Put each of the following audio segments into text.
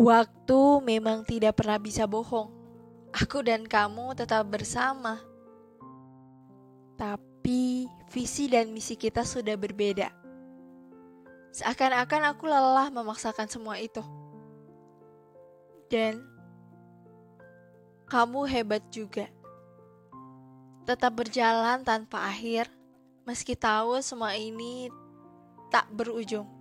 Waktu memang tidak pernah bisa bohong. Aku dan kamu tetap bersama. Tapi visi dan misi kita sudah berbeda. Seakan-akan aku lelah memaksakan semua itu. Dan kamu hebat juga. Tetap berjalan tanpa akhir, meski tahu semua ini tak berujung.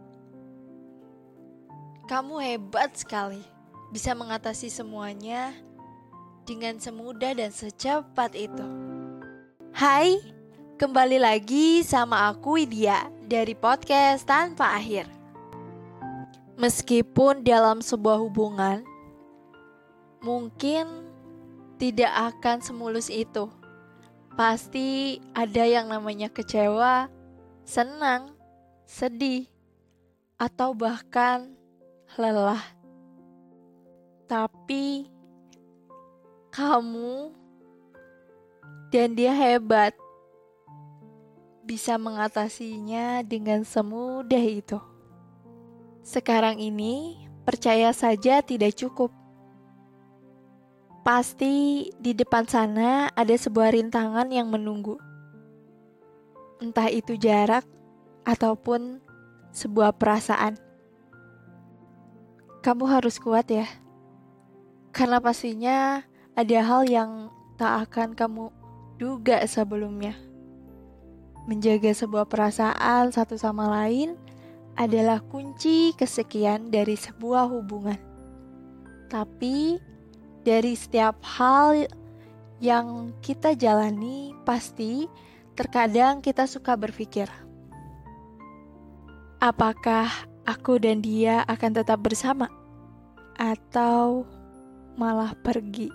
Kamu hebat sekali, bisa mengatasi semuanya dengan semudah dan secepat itu. Hai, kembali lagi sama aku Widya dari podcast Tanpa Akhir. Meskipun dalam sebuah hubungan, mungkin tidak akan semulus itu. Pasti ada yang namanya kecewa, senang, sedih, atau bahkan lelah. Tapi kamu dan dia hebat. Bisa mengatasinya dengan semudah itu. Sekarang ini, percaya saja tidak cukup. Pasti di depan sana ada sebuah rintangan yang menunggu. Entah itu jarak ataupun sebuah perasaan. Kamu harus kuat ya. Karena pastinya ada hal yang tak akan kamu duga sebelumnya. Menjaga sebuah perasaan satu sama lain adalah kunci kesekian dari sebuah hubungan. Tapi dari setiap hal yang kita jalani, pasti terkadang kita suka berpikir, apakah aku dan dia akan tetap bersama, atau malah pergi?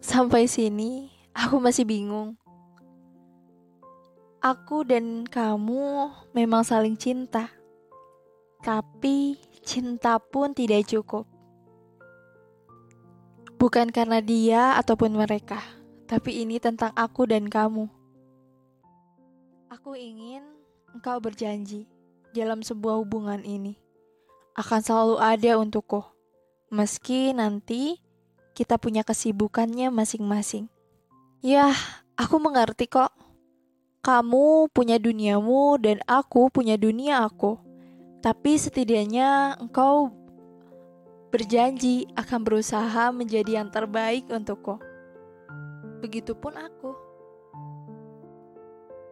Sampai sini, aku masih bingung. Aku dan kamu memang saling cinta, tapi cinta pun tidak cukup. Bukan karena dia ataupun mereka, tapi ini tentang aku dan kamu. Aku ingin engkau berjanji dalam sebuah hubungan ini akan selalu ada untukku, meski nanti kita punya kesibukannya masing-masing. Ya, aku mengerti kok. Kamu punya duniamu dan aku punya dunia aku. Tapi setidaknya engkau berjanji akan berusaha menjadi yang terbaik untukku. Begitupun aku.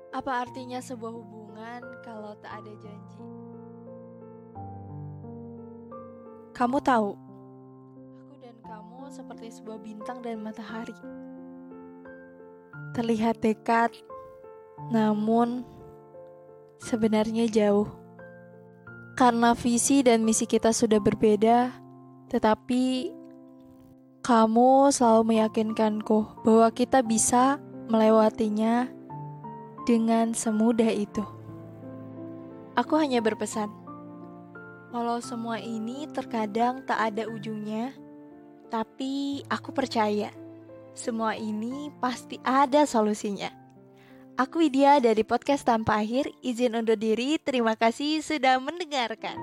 Apa artinya sebuah hubungan kalau tak ada janji? Kamu tahu, seperti sebuah bintang dan matahari. Terlihat dekat, namun sebenarnya jauh. Karena visi dan misi kita sudah berbeda, tetapi kamu selalu meyakinkanku bahwa kita bisa melewatinya dengan semudah itu. Aku hanya berpesan, walau semua ini terkadang tak ada ujungnya, tapi aku percaya semua ini pasti ada solusinya. Aku Widya dari podcast Tanpa Akhir, izin undur diri. Terima kasih sudah mendengarkan.